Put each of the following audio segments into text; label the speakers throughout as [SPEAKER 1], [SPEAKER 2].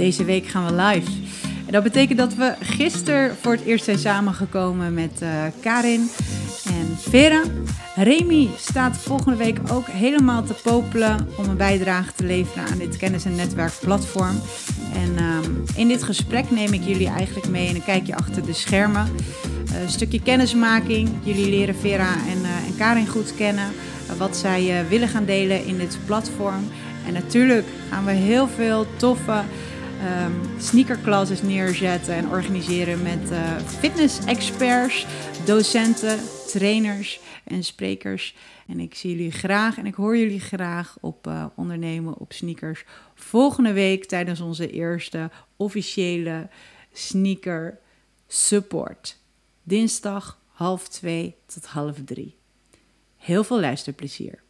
[SPEAKER 1] Deze week gaan we live. En dat betekent dat we gisteren voor het eerst zijn samengekomen met uh, Karin en Vera. Remy staat volgende week ook helemaal te popelen om een bijdrage te leveren aan dit kennis- en netwerkplatform. En um, in dit gesprek neem ik jullie eigenlijk mee in een kijkje achter de schermen. Uh, een stukje kennismaking. Jullie leren Vera en, uh, en Karin goed kennen. Wat zij willen gaan delen in dit platform. En natuurlijk gaan we heel veel toffe um, sneakerclasses neerzetten en organiseren met uh, fitness-experts, docenten, trainers en sprekers. En ik zie jullie graag en ik hoor jullie graag op uh, ondernemen op sneakers volgende week tijdens onze eerste officiële sneaker support. Dinsdag half twee tot half drie. Heel veel luisterplezier.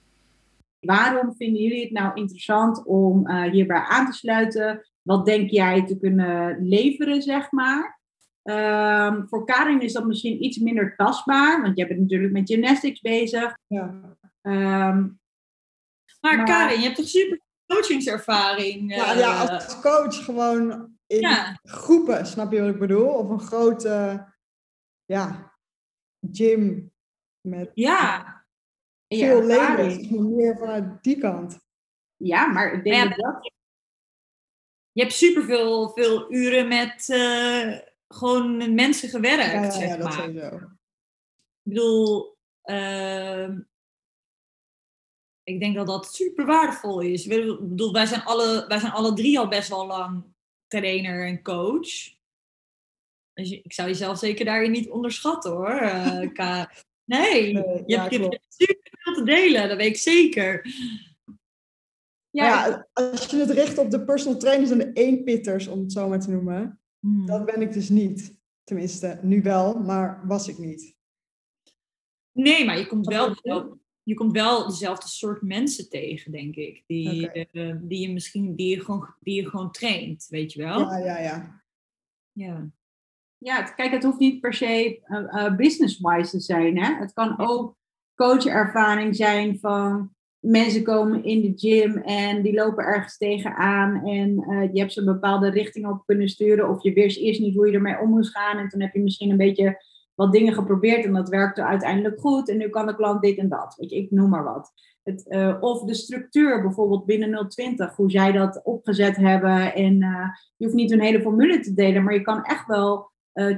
[SPEAKER 2] Waarom vinden jullie het nou interessant om uh, hierbij aan te sluiten? Wat denk jij te kunnen leveren, zeg maar? Um, voor Karin is dat misschien iets minder tastbaar, want jij bent natuurlijk met gymnastics bezig. Ja.
[SPEAKER 3] Um, maar, maar, Karin, je hebt toch super coachingservaring?
[SPEAKER 4] Ja, uh, ja als coach gewoon in ja. groepen, snap je wat ik bedoel? Of een grote ja, gym met
[SPEAKER 3] ja.
[SPEAKER 4] veel leden. Meer vanuit die kant.
[SPEAKER 2] Ja, maar ik denk ja, dat
[SPEAKER 3] je hebt superveel veel uren met uh, gewoon mensen gewerkt, ja, ja, zeg ja, dat maar. Sowieso. Ik bedoel, uh, ik denk dat dat super waardevol is. Ik bedoel, wij zijn, alle, wij zijn alle drie al best wel lang trainer en coach. Dus je, ik zou jezelf zeker daarin niet onderschatten hoor. Uh, nee, nee, je, hebt, je hebt super veel te delen, dat weet ik zeker.
[SPEAKER 4] Ja, ja, als je het richt op de personal trainers en de eenpitters, om het zo maar te noemen, hmm. dat ben ik dus niet. Tenminste, nu wel, maar was ik niet.
[SPEAKER 3] Nee, maar je komt wel, je komt wel dezelfde soort mensen tegen, denk ik. Die, okay. uh, die je misschien die je gewoon, die je gewoon traint, weet je wel?
[SPEAKER 4] Ja, ja, ja.
[SPEAKER 3] Ja.
[SPEAKER 2] Ja, kijk, het hoeft niet per se uh, business-wise te zijn. Hè? Het kan ook coachervaring zijn van mensen komen in de gym en die lopen ergens tegenaan en uh, je hebt ze een bepaalde richting op kunnen sturen of je wist eerst niet hoe je ermee om moest gaan en toen heb je misschien een beetje wat dingen geprobeerd en dat werkte uiteindelijk goed en nu kan de klant dit en dat. Weet je, ik noem maar wat. Het, uh, of de structuur bijvoorbeeld binnen 020, hoe zij dat opgezet hebben en uh, je hoeft niet een hele formule te delen, maar je kan echt wel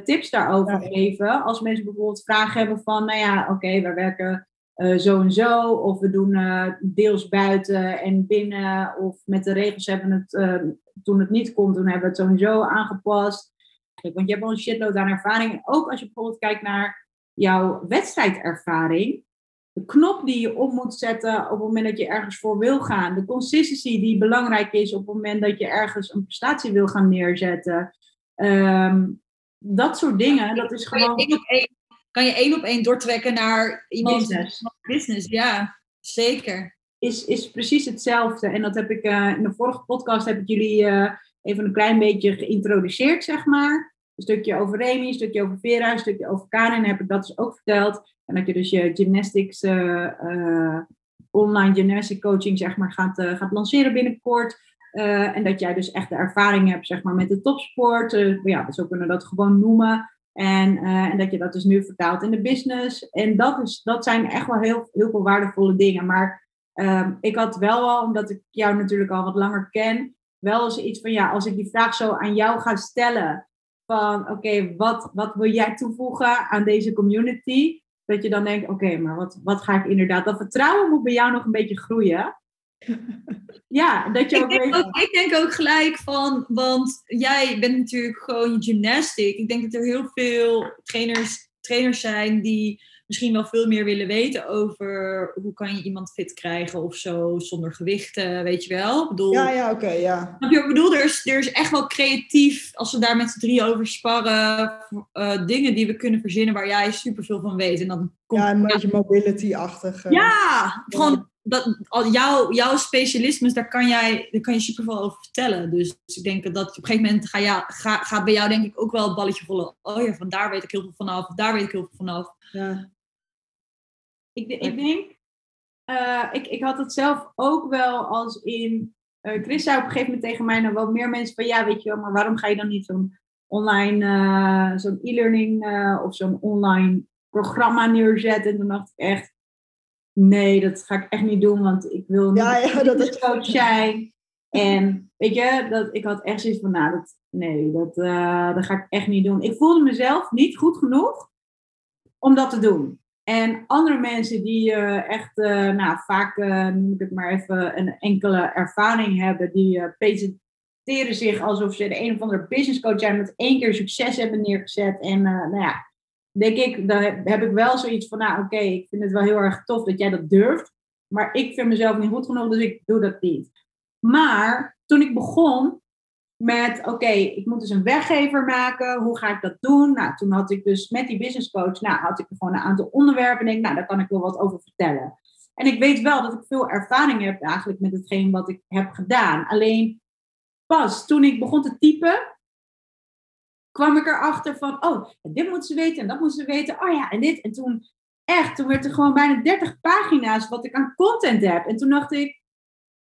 [SPEAKER 2] tips daarover ja. geven. Als mensen bijvoorbeeld vragen hebben van, nou ja, oké, okay, we werken uh, zo en zo. Of we doen uh, deels buiten en binnen. Of met de regels hebben we het, uh, toen het niet kon, toen hebben we het zo en zo aangepast. Want je hebt al een shitload aan ervaring. Ook als je bijvoorbeeld kijkt naar jouw wedstrijdervaring. De knop die je op moet zetten op het moment dat je ergens voor wil gaan. De consistency die belangrijk is op het moment dat je ergens een prestatie wil gaan neerzetten. Um, dat soort dingen, dat is gewoon
[SPEAKER 3] kan je één op één doortrekken naar iemand business. business. Ja, zeker.
[SPEAKER 2] Is, is precies hetzelfde. En dat heb ik uh, in de vorige podcast heb ik jullie uh, even een klein beetje geïntroduceerd, zeg maar. Een stukje over Remy, een stukje over Vera, een stukje over Karen heb ik dat dus ook verteld. En dat je dus je gymnastics, uh, online gymnastic coaching, zeg maar, gaat, gaat lanceren binnenkort. en dat jij dus echt de ervaring hebt, zeg maar, met de topsport. ja, zo kunnen we dat gewoon noemen. En, uh, en dat je dat dus nu vertaalt in de business. En dat, is, dat zijn echt wel heel, heel veel waardevolle dingen. Maar um, ik had wel al, omdat ik jou natuurlijk al wat langer ken, wel eens iets van ja, als ik die vraag zo aan jou ga stellen. Van oké, wat, wat wil jij toevoegen aan deze community? Dat je dan denkt, oké, maar wat, wat ga ik inderdaad. Dat vertrouwen moet bij jou nog een beetje groeien. Ja, dat je
[SPEAKER 3] ik
[SPEAKER 2] ook,
[SPEAKER 3] denk
[SPEAKER 2] weet...
[SPEAKER 3] ook Ik denk ook gelijk van, want jij bent natuurlijk gewoon gymnastic. Ik denk dat er heel veel trainers, trainers zijn die misschien wel veel meer willen weten over hoe kan je iemand fit krijgen of zo zonder gewichten, weet je wel? Ik bedoel,
[SPEAKER 4] ja, ja, oké, okay, ja.
[SPEAKER 3] Ik bedoel, er is, er is echt wel creatief, als we daar met z'n drie over sparren, uh, dingen die we kunnen verzinnen waar jij superveel van weet. En dan
[SPEAKER 4] komt, ja, een beetje mobility-achtig.
[SPEAKER 3] Uh, ja, gewoon dat, al jouw, jouw specialismes, daar kan, jij, daar kan je superveel over vertellen. Dus ik denk dat op een gegeven moment ga ja, ga, gaat bij jou denk ik ook wel het balletje rollen. Oh ja, van daar weet ik heel veel vanaf, daar weet ik heel veel vanaf.
[SPEAKER 4] Ja.
[SPEAKER 2] Ik, ik denk, uh, ik, ik had het zelf ook wel als in uh, Chris zei op een gegeven moment tegen mij nog wel meer mensen van ja, weet je wel, maar waarom ga je dan niet zo'n online, uh, zo'n e-learning of zo'n online programma neerzetten? En toen dacht ik echt, nee, dat ga ik echt niet doen, want ik wil niet
[SPEAKER 4] ja, ja, dat is
[SPEAKER 2] zijn. En weet je, dat, ik had echt zoiets van, nou, dat, nee, dat, dat ga ik echt niet doen. Ik voelde mezelf niet goed genoeg om dat te doen. En andere mensen die uh, echt, uh, nou vaak noem ik het maar even, een enkele ervaring hebben, die presenteren zich alsof ze de een of andere business coach zijn, met één keer succes hebben neergezet. En nou ja, denk ik, dan heb ik wel zoiets van, nou oké, ik vind het wel heel erg tof dat jij dat durft, maar ik vind mezelf niet goed genoeg, dus ik doe dat niet. Maar toen ik begon, met, oké, ik moet dus een weggever maken. Hoe ga ik dat doen? Nou, toen had ik dus met die business coach, nou, had ik gewoon een aantal onderwerpen. En denk, nou, daar kan ik wel wat over vertellen. En ik weet wel dat ik veel ervaring heb eigenlijk met hetgeen wat ik heb gedaan. Alleen pas toen ik begon te typen, kwam ik erachter van, oh, dit moeten ze weten en dat moeten ze weten. Oh ja, en dit. En toen, echt, toen werd er gewoon bijna 30 pagina's wat ik aan content heb. En toen dacht ik,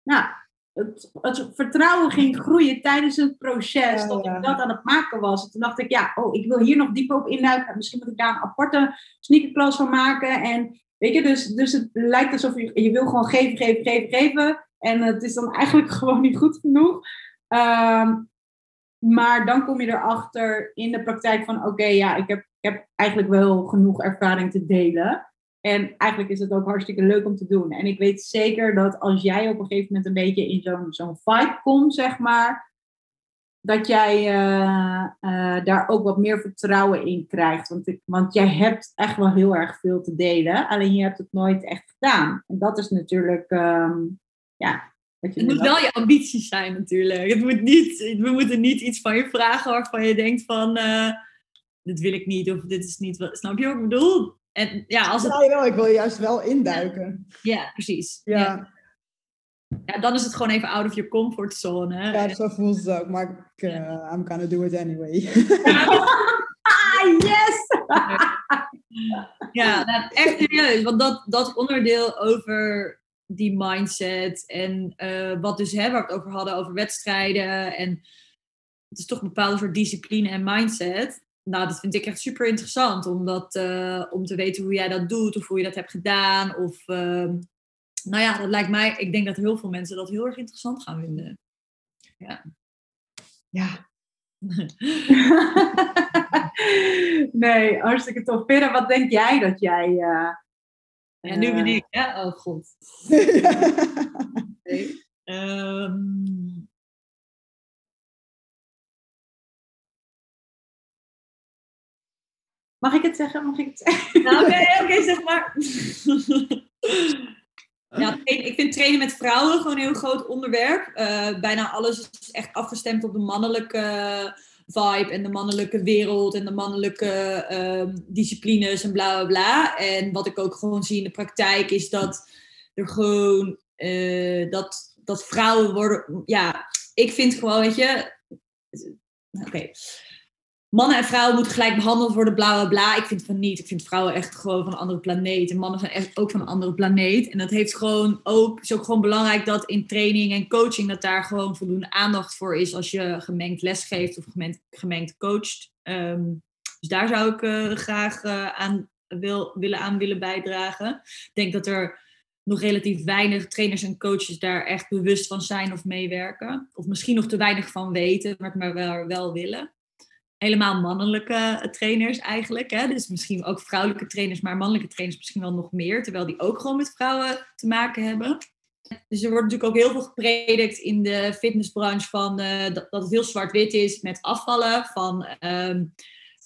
[SPEAKER 2] nou, het, het, vertrouwen ging groeien tijdens het proces dat ik dat aan het maken was. En toen dacht ik, ja, oh, ik wil hier nog dieper op induiken. Misschien moet ik daar een aparte sneakerklas van maken. En weet je, dus, dus het lijkt alsof je, je wil gewoon geven, geven, geven, geven. En het is dan eigenlijk gewoon niet goed genoeg. Ehm, maar dan kom je erachter in de praktijk van, oké, ja, ik heb, ik heb eigenlijk wel genoeg ervaring te delen. En eigenlijk is het ook hartstikke leuk om te doen. En ik weet zeker dat als jij op een gegeven moment een beetje in zo'n zo'n vibe komt, zeg maar, dat jij uh, uh, daar ook wat meer vertrouwen in krijgt. Want, ik, want jij hebt echt wel heel erg veel te delen, alleen je hebt het nooit echt gedaan. En dat is natuurlijk, um, ja.
[SPEAKER 3] Het moet wel je ambities zijn natuurlijk. Het moet niet, we moeten niet iets van je vragen waarvan je denkt van, uh, dit wil ik niet of dit is niet wat. Snap je wat ik bedoel? En ja, als het...
[SPEAKER 4] ja, ik wil juist wel induiken.
[SPEAKER 3] Ja, precies.
[SPEAKER 4] Ja.
[SPEAKER 3] ja. ja. dan is het gewoon even out of your comfort zone.
[SPEAKER 4] Ja, zo voelt het ook. Maar ik, uh, I'm gonna do it anyway.
[SPEAKER 2] ah, yes!
[SPEAKER 3] ja, nou, echt serieus. Want dat, dat onderdeel over die mindset en uh, wat dus hè, waar we het over hadden, over wedstrijden en het is toch een bepaalde soort discipline en mindset nou, dat vind ik echt super interessant. Om, dat, uh, om te weten hoe jij dat doet of hoe je dat hebt gedaan. Of, uh, nou ja, dat lijkt mij, ik denk dat heel veel mensen dat heel erg interessant gaan vinden. Ja.
[SPEAKER 4] Ja.
[SPEAKER 2] nee, hartstikke tof. Vera, wat denk jij dat jij...
[SPEAKER 3] Ja, nu ben ik, ja? Oh god. um,
[SPEAKER 2] Mag ik het zeggen? Mag ik het zeggen?
[SPEAKER 3] Nou, oké, okay, okay, zeg maar. Ja, ik vind trainen met vrouwen gewoon een heel groot onderwerp. Uh, bijna alles is echt afgestemd op de mannelijke vibe en de mannelijke wereld en de mannelijke uh, disciplines en bla bla bla. En wat ik ook gewoon zie in de praktijk is dat er gewoon uh, dat, dat vrouwen worden. Ja, ik vind gewoon, weet je. Oké. Mannen en vrouwen moeten gelijk behandeld worden, bla bla bla. Ik vind van niet. Ik vind vrouwen echt gewoon van een andere planeet. En mannen zijn echt ook van een andere planeet. En dat heeft gewoon ook, is ook gewoon belangrijk dat in training en coaching, dat daar gewoon voldoende aandacht voor is als je gemengd lesgeeft of gemengd, gemengd coacht. Um, dus daar zou ik uh, graag uh, aan wil, willen, aan willen bijdragen. Ik denk dat er nog relatief weinig trainers en coaches daar echt bewust van zijn of meewerken. Of misschien nog te weinig van weten, maar het maar wel, wel willen helemaal mannelijke trainers eigenlijk. Hè? Dus misschien ook vrouwelijke trainers, maar mannelijke trainers misschien wel nog meer. Terwijl die ook gewoon met vrouwen te maken hebben. Dus er wordt natuurlijk ook heel veel gepredikt in de fitnessbranche van dat, dat, het heel zwart-wit is met afvallen. Van um,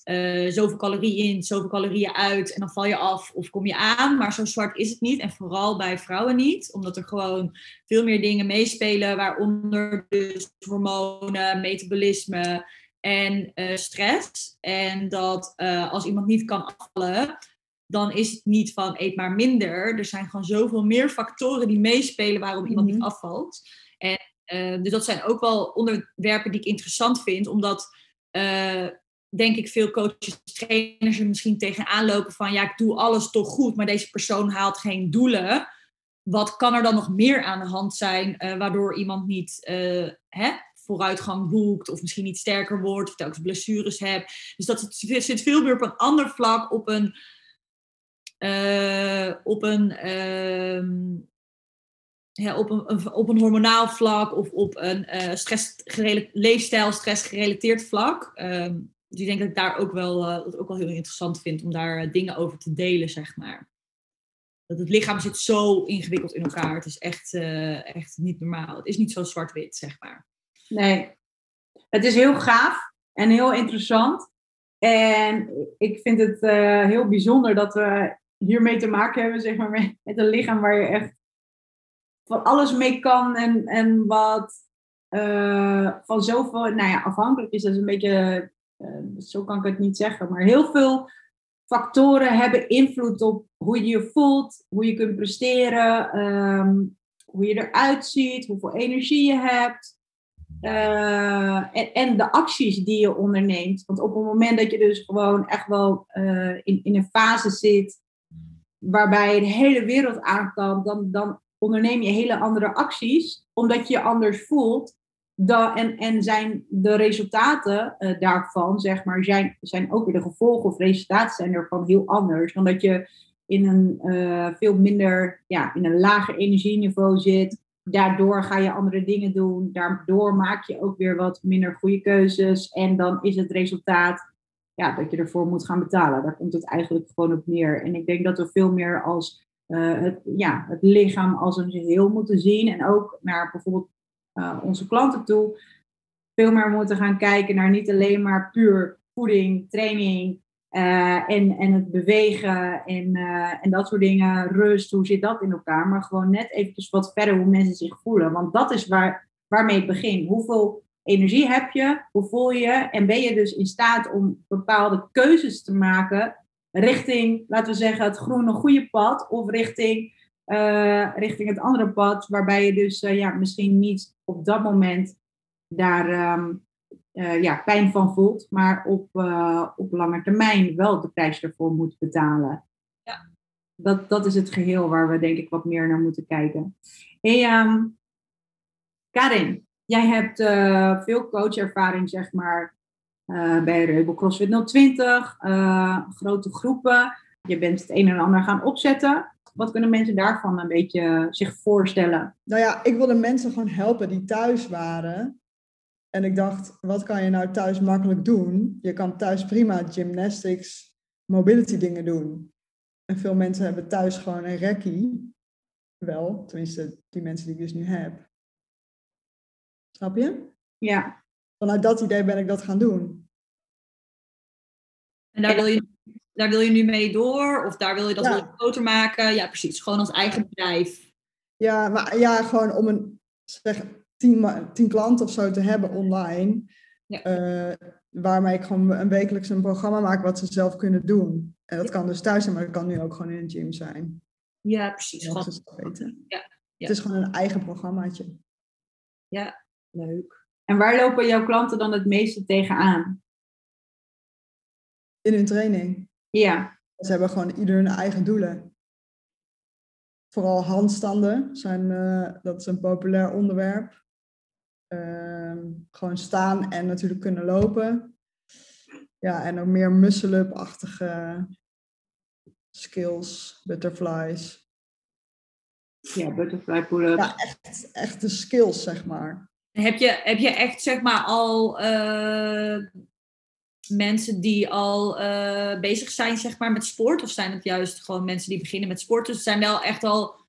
[SPEAKER 3] uh, zoveel calorieën in, zoveel calorieën uit en dan val je af of kom je aan. Maar zo zwart is het niet en vooral bij vrouwen niet. Omdat er gewoon veel meer dingen meespelen, waaronder dus hormonen, metabolisme, en uh, stress. En dat uh, als iemand niet kan afvallen, dan is het niet van eet maar minder. Er zijn gewoon zoveel meer factoren die meespelen waarom iemand niet mhm. afvalt. En uh, dus dat zijn ook wel onderwerpen die ik interessant vind, omdat denk ik veel coaches, trainers er misschien tegenaan lopen van ja, ik doe alles toch goed, maar deze persoon haalt geen doelen. wat kan er dan nog meer aan de hand zijn waardoor iemand niet hè, vooruitgang boekt of misschien niet sterker wordt of telkens blessures hebt. Dus dat zit, zit veel meer op een ander vlak, op een, uh, op een, uh, ja, op een, op een hormonaal vlak of op een uh, stress leefstijl, stressgerelateerd vlak. Uh, dus ik denk dat ik daar ook wel, dat ook wel heel interessant vind om daar dingen over te delen, zeg maar. Dat het lichaam zit zo ingewikkeld in elkaar. Het is echt, echt niet normaal. Het is niet zo zwart-wit, zeg maar.
[SPEAKER 2] Nee, het is heel gaaf en heel interessant. En ik vind het uh, heel bijzonder dat we hiermee te maken hebben, zeg maar, met, een lichaam waar je echt van alles mee kan en, en wat uh, van zoveel, nou ja, afhankelijk is. Dat is een beetje, uh, zo kan ik het niet zeggen, maar heel veel factoren hebben invloed op hoe je je voelt, hoe je kunt presteren, um, hoe je eruit ziet, hoeveel energie je hebt. Uh, en, en, de acties die je onderneemt. Want op het moment dat je dus gewoon echt wel uh, in, in een fase zit waarbij de hele wereld aan kan, dan, dan onderneem je hele andere acties, omdat je je anders voelt. Dan, en, en zijn de resultaten uh, daarvan, zeg maar, zijn, zijn ook weer de gevolgen of resultaten zijn ervan heel anders. Dan dat je in een veel minder, ja, in een lager energieniveau zit daardoor ga je andere dingen doen. Daardoor maak je ook weer wat minder goede keuzes. En dan is het resultaat ja, dat je ervoor moet gaan betalen. Daar komt het eigenlijk gewoon op neer. En ik denk dat we veel meer als uh, het, ja, het lichaam als een geheel moeten zien. En ook naar bijvoorbeeld uh, onze klanten toe. Veel meer moeten gaan kijken naar niet alleen maar puur voeding, training, uh, en, en het bewegen en, uh, en dat soort dingen, rust, hoe zit dat in elkaar? Maar gewoon net eventjes wat verder hoe mensen zich voelen. Want dat is waar, waarmee het begint. Hoeveel energie heb je? Hoe voel je? En ben je dus in staat om bepaalde keuzes te maken richting, laten we zeggen, het groene goede pad of richting, uh, richting het andere pad, waarbij je dus ja, misschien niet op dat moment daar um, uh, ja, pijn van voelt, maar op, uh, op lange termijn wel de prijs ervoor moet betalen. Ja. Dat, dat is het geheel waar we denk ik wat meer naar moeten kijken. Hey, um, Karin, jij hebt uh, veel coachervaring zeg maar bij Reubel CrossFit 020, grote groepen. Je bent het een en ander gaan opzetten. Wat kunnen mensen daarvan een beetje zich voorstellen?
[SPEAKER 4] Nou ja, ik wilde mensen gewoon helpen die thuis waren en ik dacht, wat kan je nou thuis makkelijk doen? Je kan thuis prima gymnastics, mobility dingen doen. En veel mensen hebben thuis gewoon een rekkie. Wel, tenminste die mensen die ik dus nu heb. Snap je?
[SPEAKER 2] Ja.
[SPEAKER 4] Vanuit dat idee ben ik dat gaan doen.
[SPEAKER 3] En daar wil je, daar wil je nu mee door? Of daar wil je dat ja. groter maken? Ja, precies. Gewoon als eigen bedrijf.
[SPEAKER 4] Ja, maar ja, gewoon om een, zeg, tien, tien klanten of zo te hebben online. Ja. Uh, waarmee ik gewoon een wekelijks een programma maak wat ze zelf kunnen doen. En dat kan dus thuis zijn, maar dat kan nu ook gewoon in een gym zijn.
[SPEAKER 3] Ja, precies.
[SPEAKER 4] Ja, weten. Ja. ja. het is gewoon een eigen programmaatje.
[SPEAKER 3] Ja, leuk.
[SPEAKER 2] En waar lopen jouw klanten dan het meeste tegenaan?
[SPEAKER 4] In hun training.
[SPEAKER 2] Ja.
[SPEAKER 4] Ze hebben gewoon ieder hun eigen doelen. Vooral handstanden zijn, uh, dat is een populair onderwerp. Ehm, gewoon staan en natuurlijk kunnen lopen. Ja, en ook meer muscle-up-achtige skills, butterflies.
[SPEAKER 2] Ja, butterfly pull-ups.
[SPEAKER 4] Ja, echt, echt de skills, zeg maar.
[SPEAKER 3] Heb je, heb je echt, zeg maar, al uh, mensen die al uh, bezig zijn, zeg maar, met sport? Of zijn het juist gewoon mensen die beginnen met sport? Dus het zijn wel echt al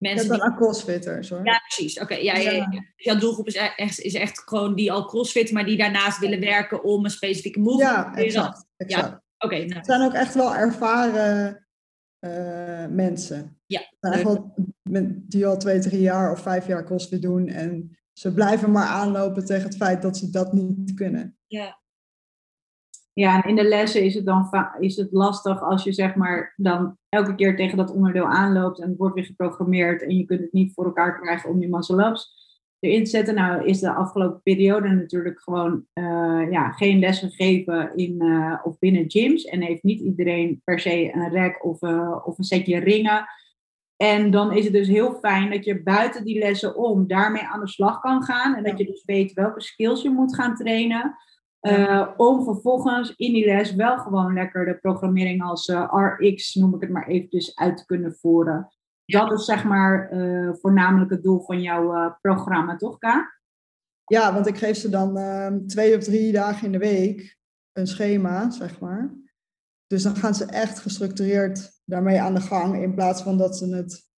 [SPEAKER 4] mensen ja, die... crossfitters hoor.
[SPEAKER 3] Ja, precies. Oké, ja, ja, ja. Dus jouw doelgroep is echt, is echt gewoon die al crossfit, maar die daarnaast willen werken om een specifieke move
[SPEAKER 4] ja, te exact, exact. Ja,
[SPEAKER 3] oké. nou.
[SPEAKER 4] Het zijn ook echt wel ervaren uh, mensen.
[SPEAKER 3] Ja.
[SPEAKER 4] Echt wel, die al twee, drie jaar of vijf jaar crossfit doen en ze blijven maar aanlopen tegen het feit dat ze dat niet kunnen.
[SPEAKER 3] Ja.
[SPEAKER 2] Ja, en in de lessen is het dan is het lastig als je zeg maar dan elke keer tegen dat onderdeel aanloopt en het wordt weer geprogrammeerd en je kunt het niet voor elkaar krijgen om die muscle ups erin te zetten. Nou is de afgelopen periode natuurlijk gewoon uh, ja, geen lessen gegeven in uh, of binnen gyms en heeft niet iedereen per se een rek of, uh, of een setje ringen. En dan is het dus heel fijn dat je buiten die lessen om daarmee aan de slag kan gaan. En dat je dus weet welke skills je moet gaan trainen. Uh, om vervolgens in die les wel gewoon lekker de programmering als uh, RX, noem ik het maar eventjes, uit te kunnen voeren. Dat is zeg maar uh, voornamelijk het doel van jouw programma, toch Ka?
[SPEAKER 4] Ja, want ik geef ze dan ehm, twee of drie dagen in de week een schema, zeg maar. Dus dan gaan ze echt gestructureerd daarmee aan de gang, in plaats van dat ze het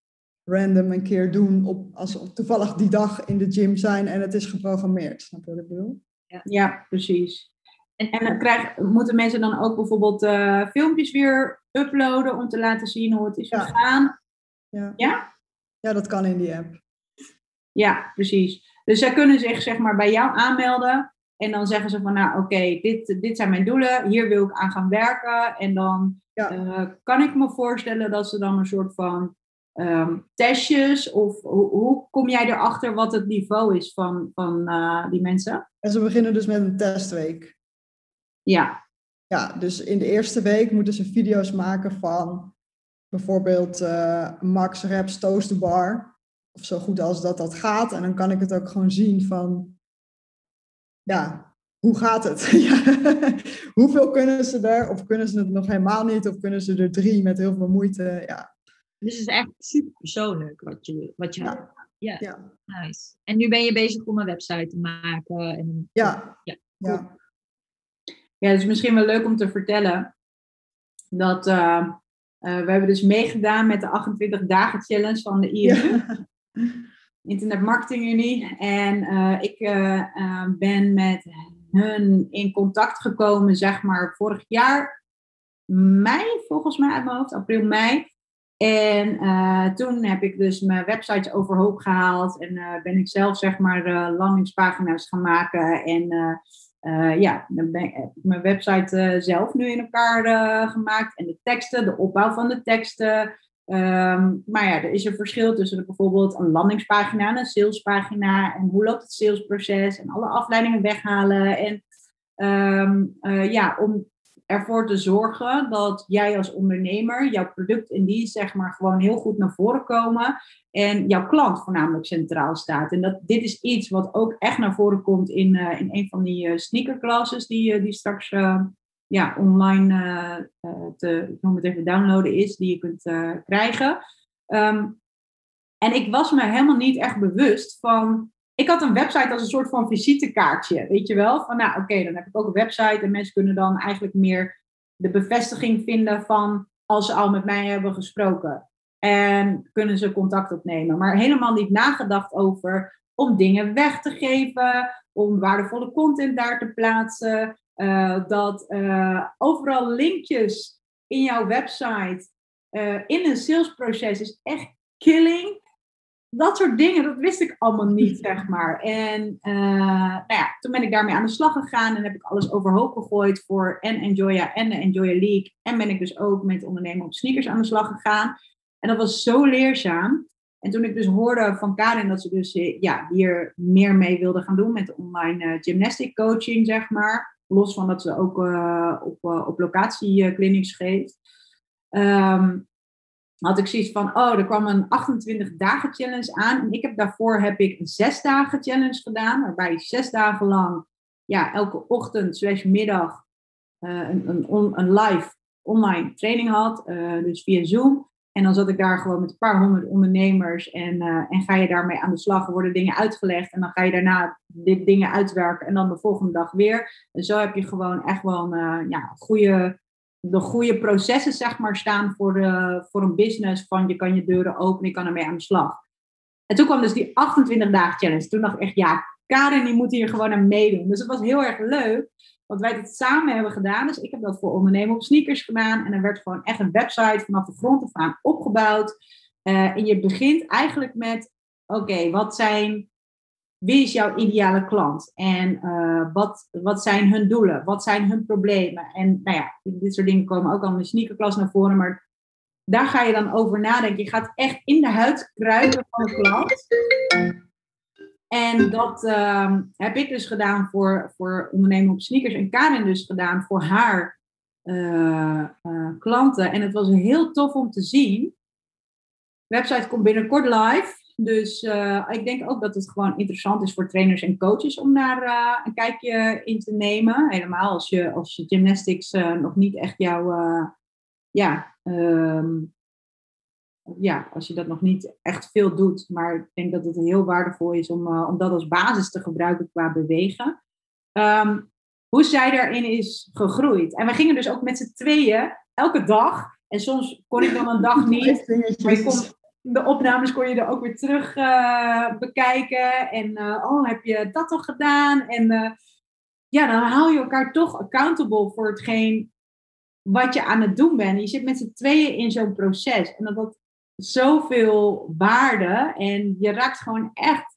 [SPEAKER 4] random een keer doen op, als ze toevallig die dag in de gym zijn en het is geprogrammeerd. Snap je wat ik bedoel?
[SPEAKER 2] Ja, ja precies. En, en dan krijg, moeten mensen dan ook bijvoorbeeld uh, filmpjes weer uploaden om te laten zien hoe het is gegaan?
[SPEAKER 4] Ja.
[SPEAKER 2] ja?
[SPEAKER 4] Ja, dat kan in die app.
[SPEAKER 2] Ja, precies. Dus zij kunnen zich zeg maar bij jou aanmelden. En dan zeggen ze van, nou oké, dit, dit zijn mijn doelen. Hier wil ik aan gaan werken. En dan ja. uh, kan ik me voorstellen dat ze dan een soort van um, testjes? Of hoe, hoe, kom jij erachter wat het niveau is van, van uh, die mensen?
[SPEAKER 4] En ze beginnen dus met een testweek.
[SPEAKER 2] Ja.
[SPEAKER 4] Ja, dus in de eerste week moeten ze video's maken van bijvoorbeeld uh, Max Raps Toast the Bar. Of zo goed als dat dat gaat. En dan kan ik het ook gewoon zien van, ja, hoe gaat het? Hoeveel kunnen ze er? Of kunnen ze het nog helemaal niet? Of kunnen ze er drie met heel veel moeite? Ja,
[SPEAKER 3] dus het is echt super persoonlijk wat je, wat je
[SPEAKER 4] ja.
[SPEAKER 3] ja. ja. Nice. En nu ben je bezig om een website te maken. En,
[SPEAKER 4] ja.
[SPEAKER 3] Ja.
[SPEAKER 4] ja.
[SPEAKER 2] Ja, het is misschien wel leuk om te vertellen dat uh, uh, we hebben dus meegedaan met de 28 dagen challenge van de IMU. Internet Marketing Unie. En uh, ik ben met hun in contact gekomen, zeg maar, vorig jaar mei, volgens mij uit mijn hoofd, april, mei. En uh, toen heb ik dus mijn websites overhoop gehaald en uh, ben ik zelf zeg maar landingspagina's gaan maken. En ja, dan ik, mijn website zelf nu in elkaar gemaakt. En de teksten, de opbouw van de teksten. Um, maar ja, er is een verschil tussen bijvoorbeeld een landingspagina en een salespagina. En hoe loopt het salesproces en alle afleidingen weghalen. En um, ja, om ervoor te zorgen dat jij als ondernemer, jouw product en die zeg maar gewoon heel goed naar voren komen en jouw klant voornamelijk centraal staat. En dat, dit is iets wat ook echt naar voren komt in, uh, in een van die uh, sneakerclasses die, uh, die straks ja, online te, ik noem het even downloaden is, die je kunt krijgen. Um, en ik was me helemaal niet echt bewust van ik had een website als een soort van visitekaartje, weet je wel? Van nou, oké, dan heb ik ook een website en mensen kunnen dan eigenlijk meer de bevestiging vinden van als ze al met mij hebben gesproken. En kunnen ze contact opnemen. Maar helemaal niet nagedacht over om dingen weg te geven, om waardevolle content daar te plaatsen. Uh, dat uh, overal linkjes in jouw website uh, in een salesproces is echt killing dat soort dingen, dat wist ik allemaal niet, zeg maar. En uh, nou ja, toen ben ik daarmee aan de slag gegaan en heb ik alles overhoop gegooid voor en Enjoya en de Enjoya League. En ben ik dus ook met ondernemen op sneakers aan de slag gegaan. En dat was zo leerzaam. En toen ik dus hoorde van Karin dat ze dus eh, ja, hier meer mee wilde gaan doen met online uh, gymnastic coaching, zeg maar. Los van dat ze ook op, op locatie clinics geeft. Um, had ik zoiets van, oh, er kwam een 28 dagen challenge aan. En ik heb daarvoor heb ik een 6 dagen challenge gedaan. Waarbij ik zes dagen lang, ja, elke ochtend slash middag uh, een, een, een, live online training had. Uh, dus via Zoom. En dan zat ik daar gewoon met een paar honderd ondernemers. En, uh, en ga je daarmee aan de slag. Er worden dingen uitgelegd. En dan ga je daarna dit dingen uitwerken. En dan de volgende dag weer. En zo heb je gewoon echt wel een ja, goede de goede processen zeg maar, staan voor, de, voor een business van je kan je deuren openen, je kan ermee aan de slag. En toen kwam dus die 28 dagen challenge. Toen dacht ik echt, ja, Karin die moet hier gewoon aan meedoen. Dus het was heel erg leuk, want wij het samen hebben gedaan. Dus ik heb dat voor ondernemen op sneakers gedaan. En er werd gewoon echt een website vanaf de grond af aan opgebouwd. Uh, en je begint eigenlijk met, oké, wat zijn wie is jouw ideale klant? En uh, wat, wat zijn hun doelen? Wat zijn hun problemen? En nou ja, dit soort dingen komen ook al in de sneakerklas naar voren, maar daar ga je dan over nadenken. Je gaat echt in de huid kruipen van de klant. En dat uh, heb ik dus gedaan voor, voor ondernemen op sneakers en Karin dus gedaan voor haar uh, klanten. En het was heel tof om te zien website komt binnenkort live. Dus uh, ik denk ook dat het gewoon interessant is voor trainers en coaches om daar uh, een kijkje in te nemen. Helemaal als je, als je gymnastics uh, nog niet echt jouw, ja, um, ja, als je dat nog niet echt veel doet. Maar ik denk dat het heel waardevol is om, om dat als basis te gebruiken qua bewegen. Um, hoe zij daarin is gegroeid. En we gingen dus ook met z'n tweeën elke dag. En soms kon ik dan een dag niet. Maar je kon, de opnames kon je er ook weer terug uh, bekijken. En uh, oh, heb je dat toch gedaan? En uh, ja, dan haal je elkaar toch accountable voor hetgeen wat je aan het doen bent. Je zit met z'n tweeën in zo'n proces. En dat had zoveel waarde. En je raakt gewoon echt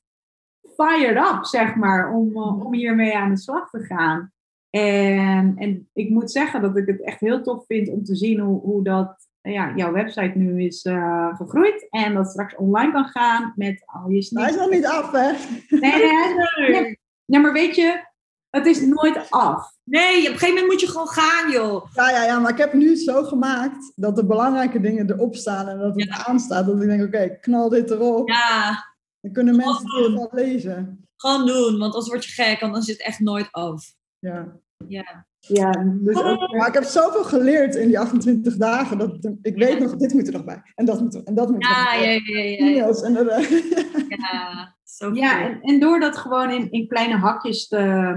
[SPEAKER 2] fired up, zeg maar, om, om hiermee aan de slag te gaan. En, en ik moet zeggen dat ik het echt heel tof vind om te zien hoe, hoe dat ja, jouw website nu is uh, gegroeid. En dat straks online kan gaan met al je
[SPEAKER 4] sneakers. Hij is nog niet af, hè?
[SPEAKER 2] Nee, nee, nee. Ja, maar weet je, het is nooit af.
[SPEAKER 3] Nee, op een gegeven moment moet je gewoon gaan, joh.
[SPEAKER 4] Ja, ja, ja, maar ik heb nu zo gemaakt dat de belangrijke dingen erop staan en dat het ja. aanstaat. Dat ik denk, oké, okay, knal dit erop.
[SPEAKER 3] Ja.
[SPEAKER 4] Dan kunnen mensen het wel lezen.
[SPEAKER 3] Gewoon doen, want anders word je gek, want dan zit het echt nooit af.
[SPEAKER 4] Ja.
[SPEAKER 3] Ja.
[SPEAKER 2] Ja, dus
[SPEAKER 4] ook, maar ik heb zoveel geleerd in die 28 dagen. Dat, ik weet nog, dit moet er nog bij. En dat moet er, en dat moet er
[SPEAKER 3] ja,
[SPEAKER 4] nog
[SPEAKER 3] bij. Ja, ja, ja.
[SPEAKER 4] ja. En,
[SPEAKER 3] ja, zo
[SPEAKER 2] ja en, en door dat gewoon in, in kleine hakjes te,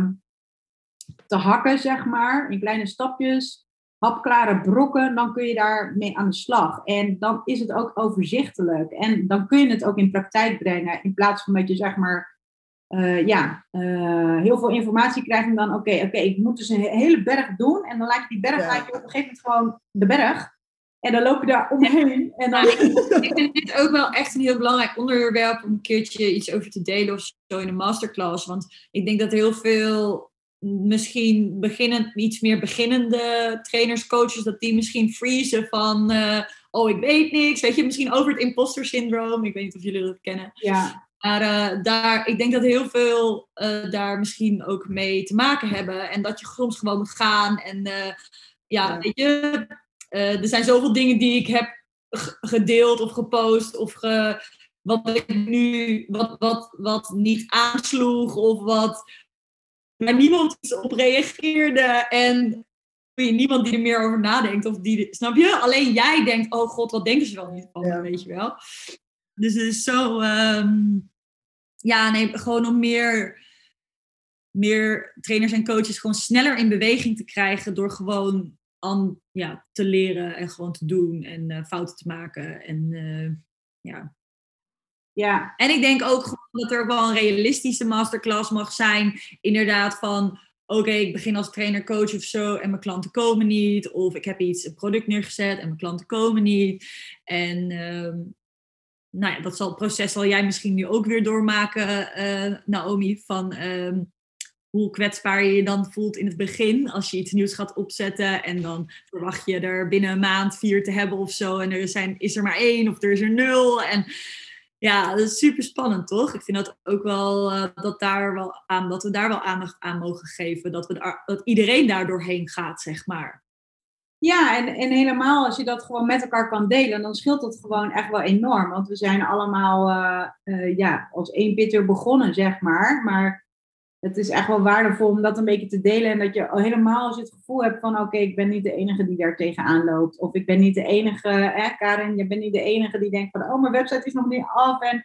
[SPEAKER 2] te hakken, zeg maar. In kleine stapjes. Hapklare brokken, dan kun je daarmee aan de slag. En dan is het ook overzichtelijk. En dan kun je het ook in praktijk brengen. In plaats van dat je zeg maar uh, ja, uh, heel veel informatie krijg en dan, oké, okay, oké, okay, ik moet dus een hele berg doen. En dan laat je die berg, ja. laat je op een gegeven moment gewoon de berg. En dan loop je daar omheen. En dan...
[SPEAKER 3] ik vind dit ook wel echt een heel belangrijk onderwerp om een keertje iets over te delen of zo in een masterclass. Want ik denk dat heel veel misschien beginnend, iets meer beginnende trainers, coaches, dat die misschien freezen van, uh, oh, ik weet niks. Weet je, misschien over het imposter syndroom. Ik weet niet of jullie dat kennen.
[SPEAKER 2] Ja.
[SPEAKER 3] Maar uh, daar, ik denk dat heel veel uh, daar misschien ook mee te maken hebben. En dat je soms gewoon moet gaan. En uh, ja, ja, weet je, er zijn zoveel dingen die ik heb gedeeld of gepost. Of ge, wat ik nu, wat, wat, wat niet aansloeg. Of wat waar niemand op reageerde. En niemand die er meer over nadenkt. Of die, snap je? Alleen jij denkt, oh god, wat denken ze wel niet van ja. weet je wel. Dus het is zo. Um, ja, nee, gewoon om meer, meer trainers en coaches gewoon sneller in beweging te krijgen door gewoon aan, ja, te leren en gewoon te doen en uh, fouten te maken. En uh, ja.
[SPEAKER 2] ja.
[SPEAKER 3] En ik denk ook gewoon dat er wel een realistische masterclass mag zijn. Inderdaad, van oké, okay, ik begin als trainer, coach of zo en mijn klanten komen niet. Of ik heb iets, een product neergezet en mijn klanten komen niet. En uh, nou ja, dat zal, het proces zal jij misschien nu ook weer doormaken, uh, Naomi, van uh, hoe kwetsbaar je je dan voelt in het begin als je iets nieuws gaat opzetten en dan verwacht je er binnen een maand vier te hebben of zo en er zijn, is er maar één of er is er nul en ja, dat is super spannend toch? Ik vind dat ook wel, uh, dat, daar wel aan, dat we daar wel aandacht aan mogen geven, dat, we dat iedereen daar doorheen gaat, zeg maar.
[SPEAKER 2] Ja, en, en helemaal als je dat gewoon met elkaar kan delen, dan scheelt dat gewoon echt wel enorm. Want we zijn allemaal uh, uh, ja, als één bitter begonnen, zeg maar. Maar het is echt wel waardevol om dat een beetje te delen. En dat je helemaal als je het gevoel hebt van... oké, ik ben niet de enige die daar tegenaan loopt. Of ik ben niet de enige... Hè, Karin, je bent niet de enige die denkt van... oh, mijn website is nog niet af. En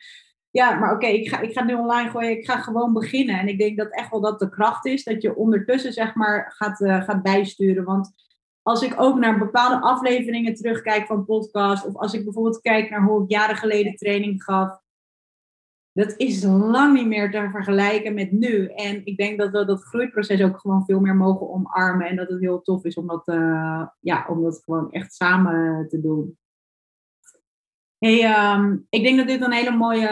[SPEAKER 2] ja, maar oké, ik, ga, ik ga nu online gooien. Ik ga gewoon beginnen. En ik denk dat echt wel dat de kracht is. Dat je ondertussen zeg maar gaat, uh, gaat bijsturen. Want als ik ook naar bepaalde afleveringen terugkijk van podcast, of als ik bijvoorbeeld kijk naar hoe ik jaren geleden training gaf, dat is lang niet meer te vergelijken met nu. En ik denk dat we dat groeiproces ook gewoon veel meer mogen omarmen. En dat het heel tof is om dat, uh, ja, om dat gewoon echt samen te doen. Hey, um, ik denk dat dit een hele mooie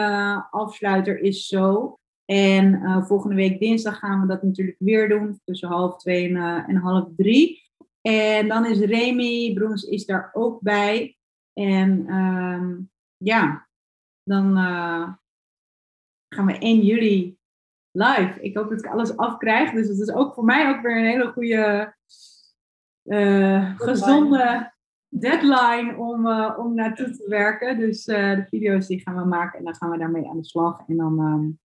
[SPEAKER 2] afsluiter is zo. En uh, volgende week dinsdag gaan we dat natuurlijk weer doen. Tussen half twee en, uh, en half drie. En dan is Remy Broens is daar ook bij. En um, ja, dan uh, gaan we 1 juli live. Ik hoop dat ik alles afkrijg. Dus het is ook voor mij ook weer een hele goede, uh, gezonde deadline om, uh, om naartoe te werken. Dus de video's die gaan we maken en dan gaan we daarmee aan de slag. En dan um,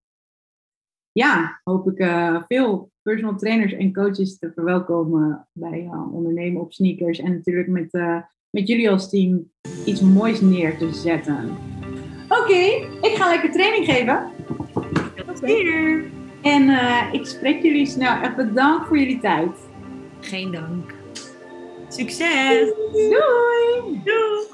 [SPEAKER 2] ja, hoop ik uh, veel personal trainers en coaches te verwelkomen bij ondernemen op sneakers. En natuurlijk met, met jullie als team iets moois neer te zetten. Oké, okay, ik ga lekker training geven.
[SPEAKER 3] Tot hier.
[SPEAKER 2] En ik spreek jullie snel. Echt bedankt voor jullie tijd.
[SPEAKER 3] Geen dank. Succes!
[SPEAKER 2] Doei!
[SPEAKER 3] Doei!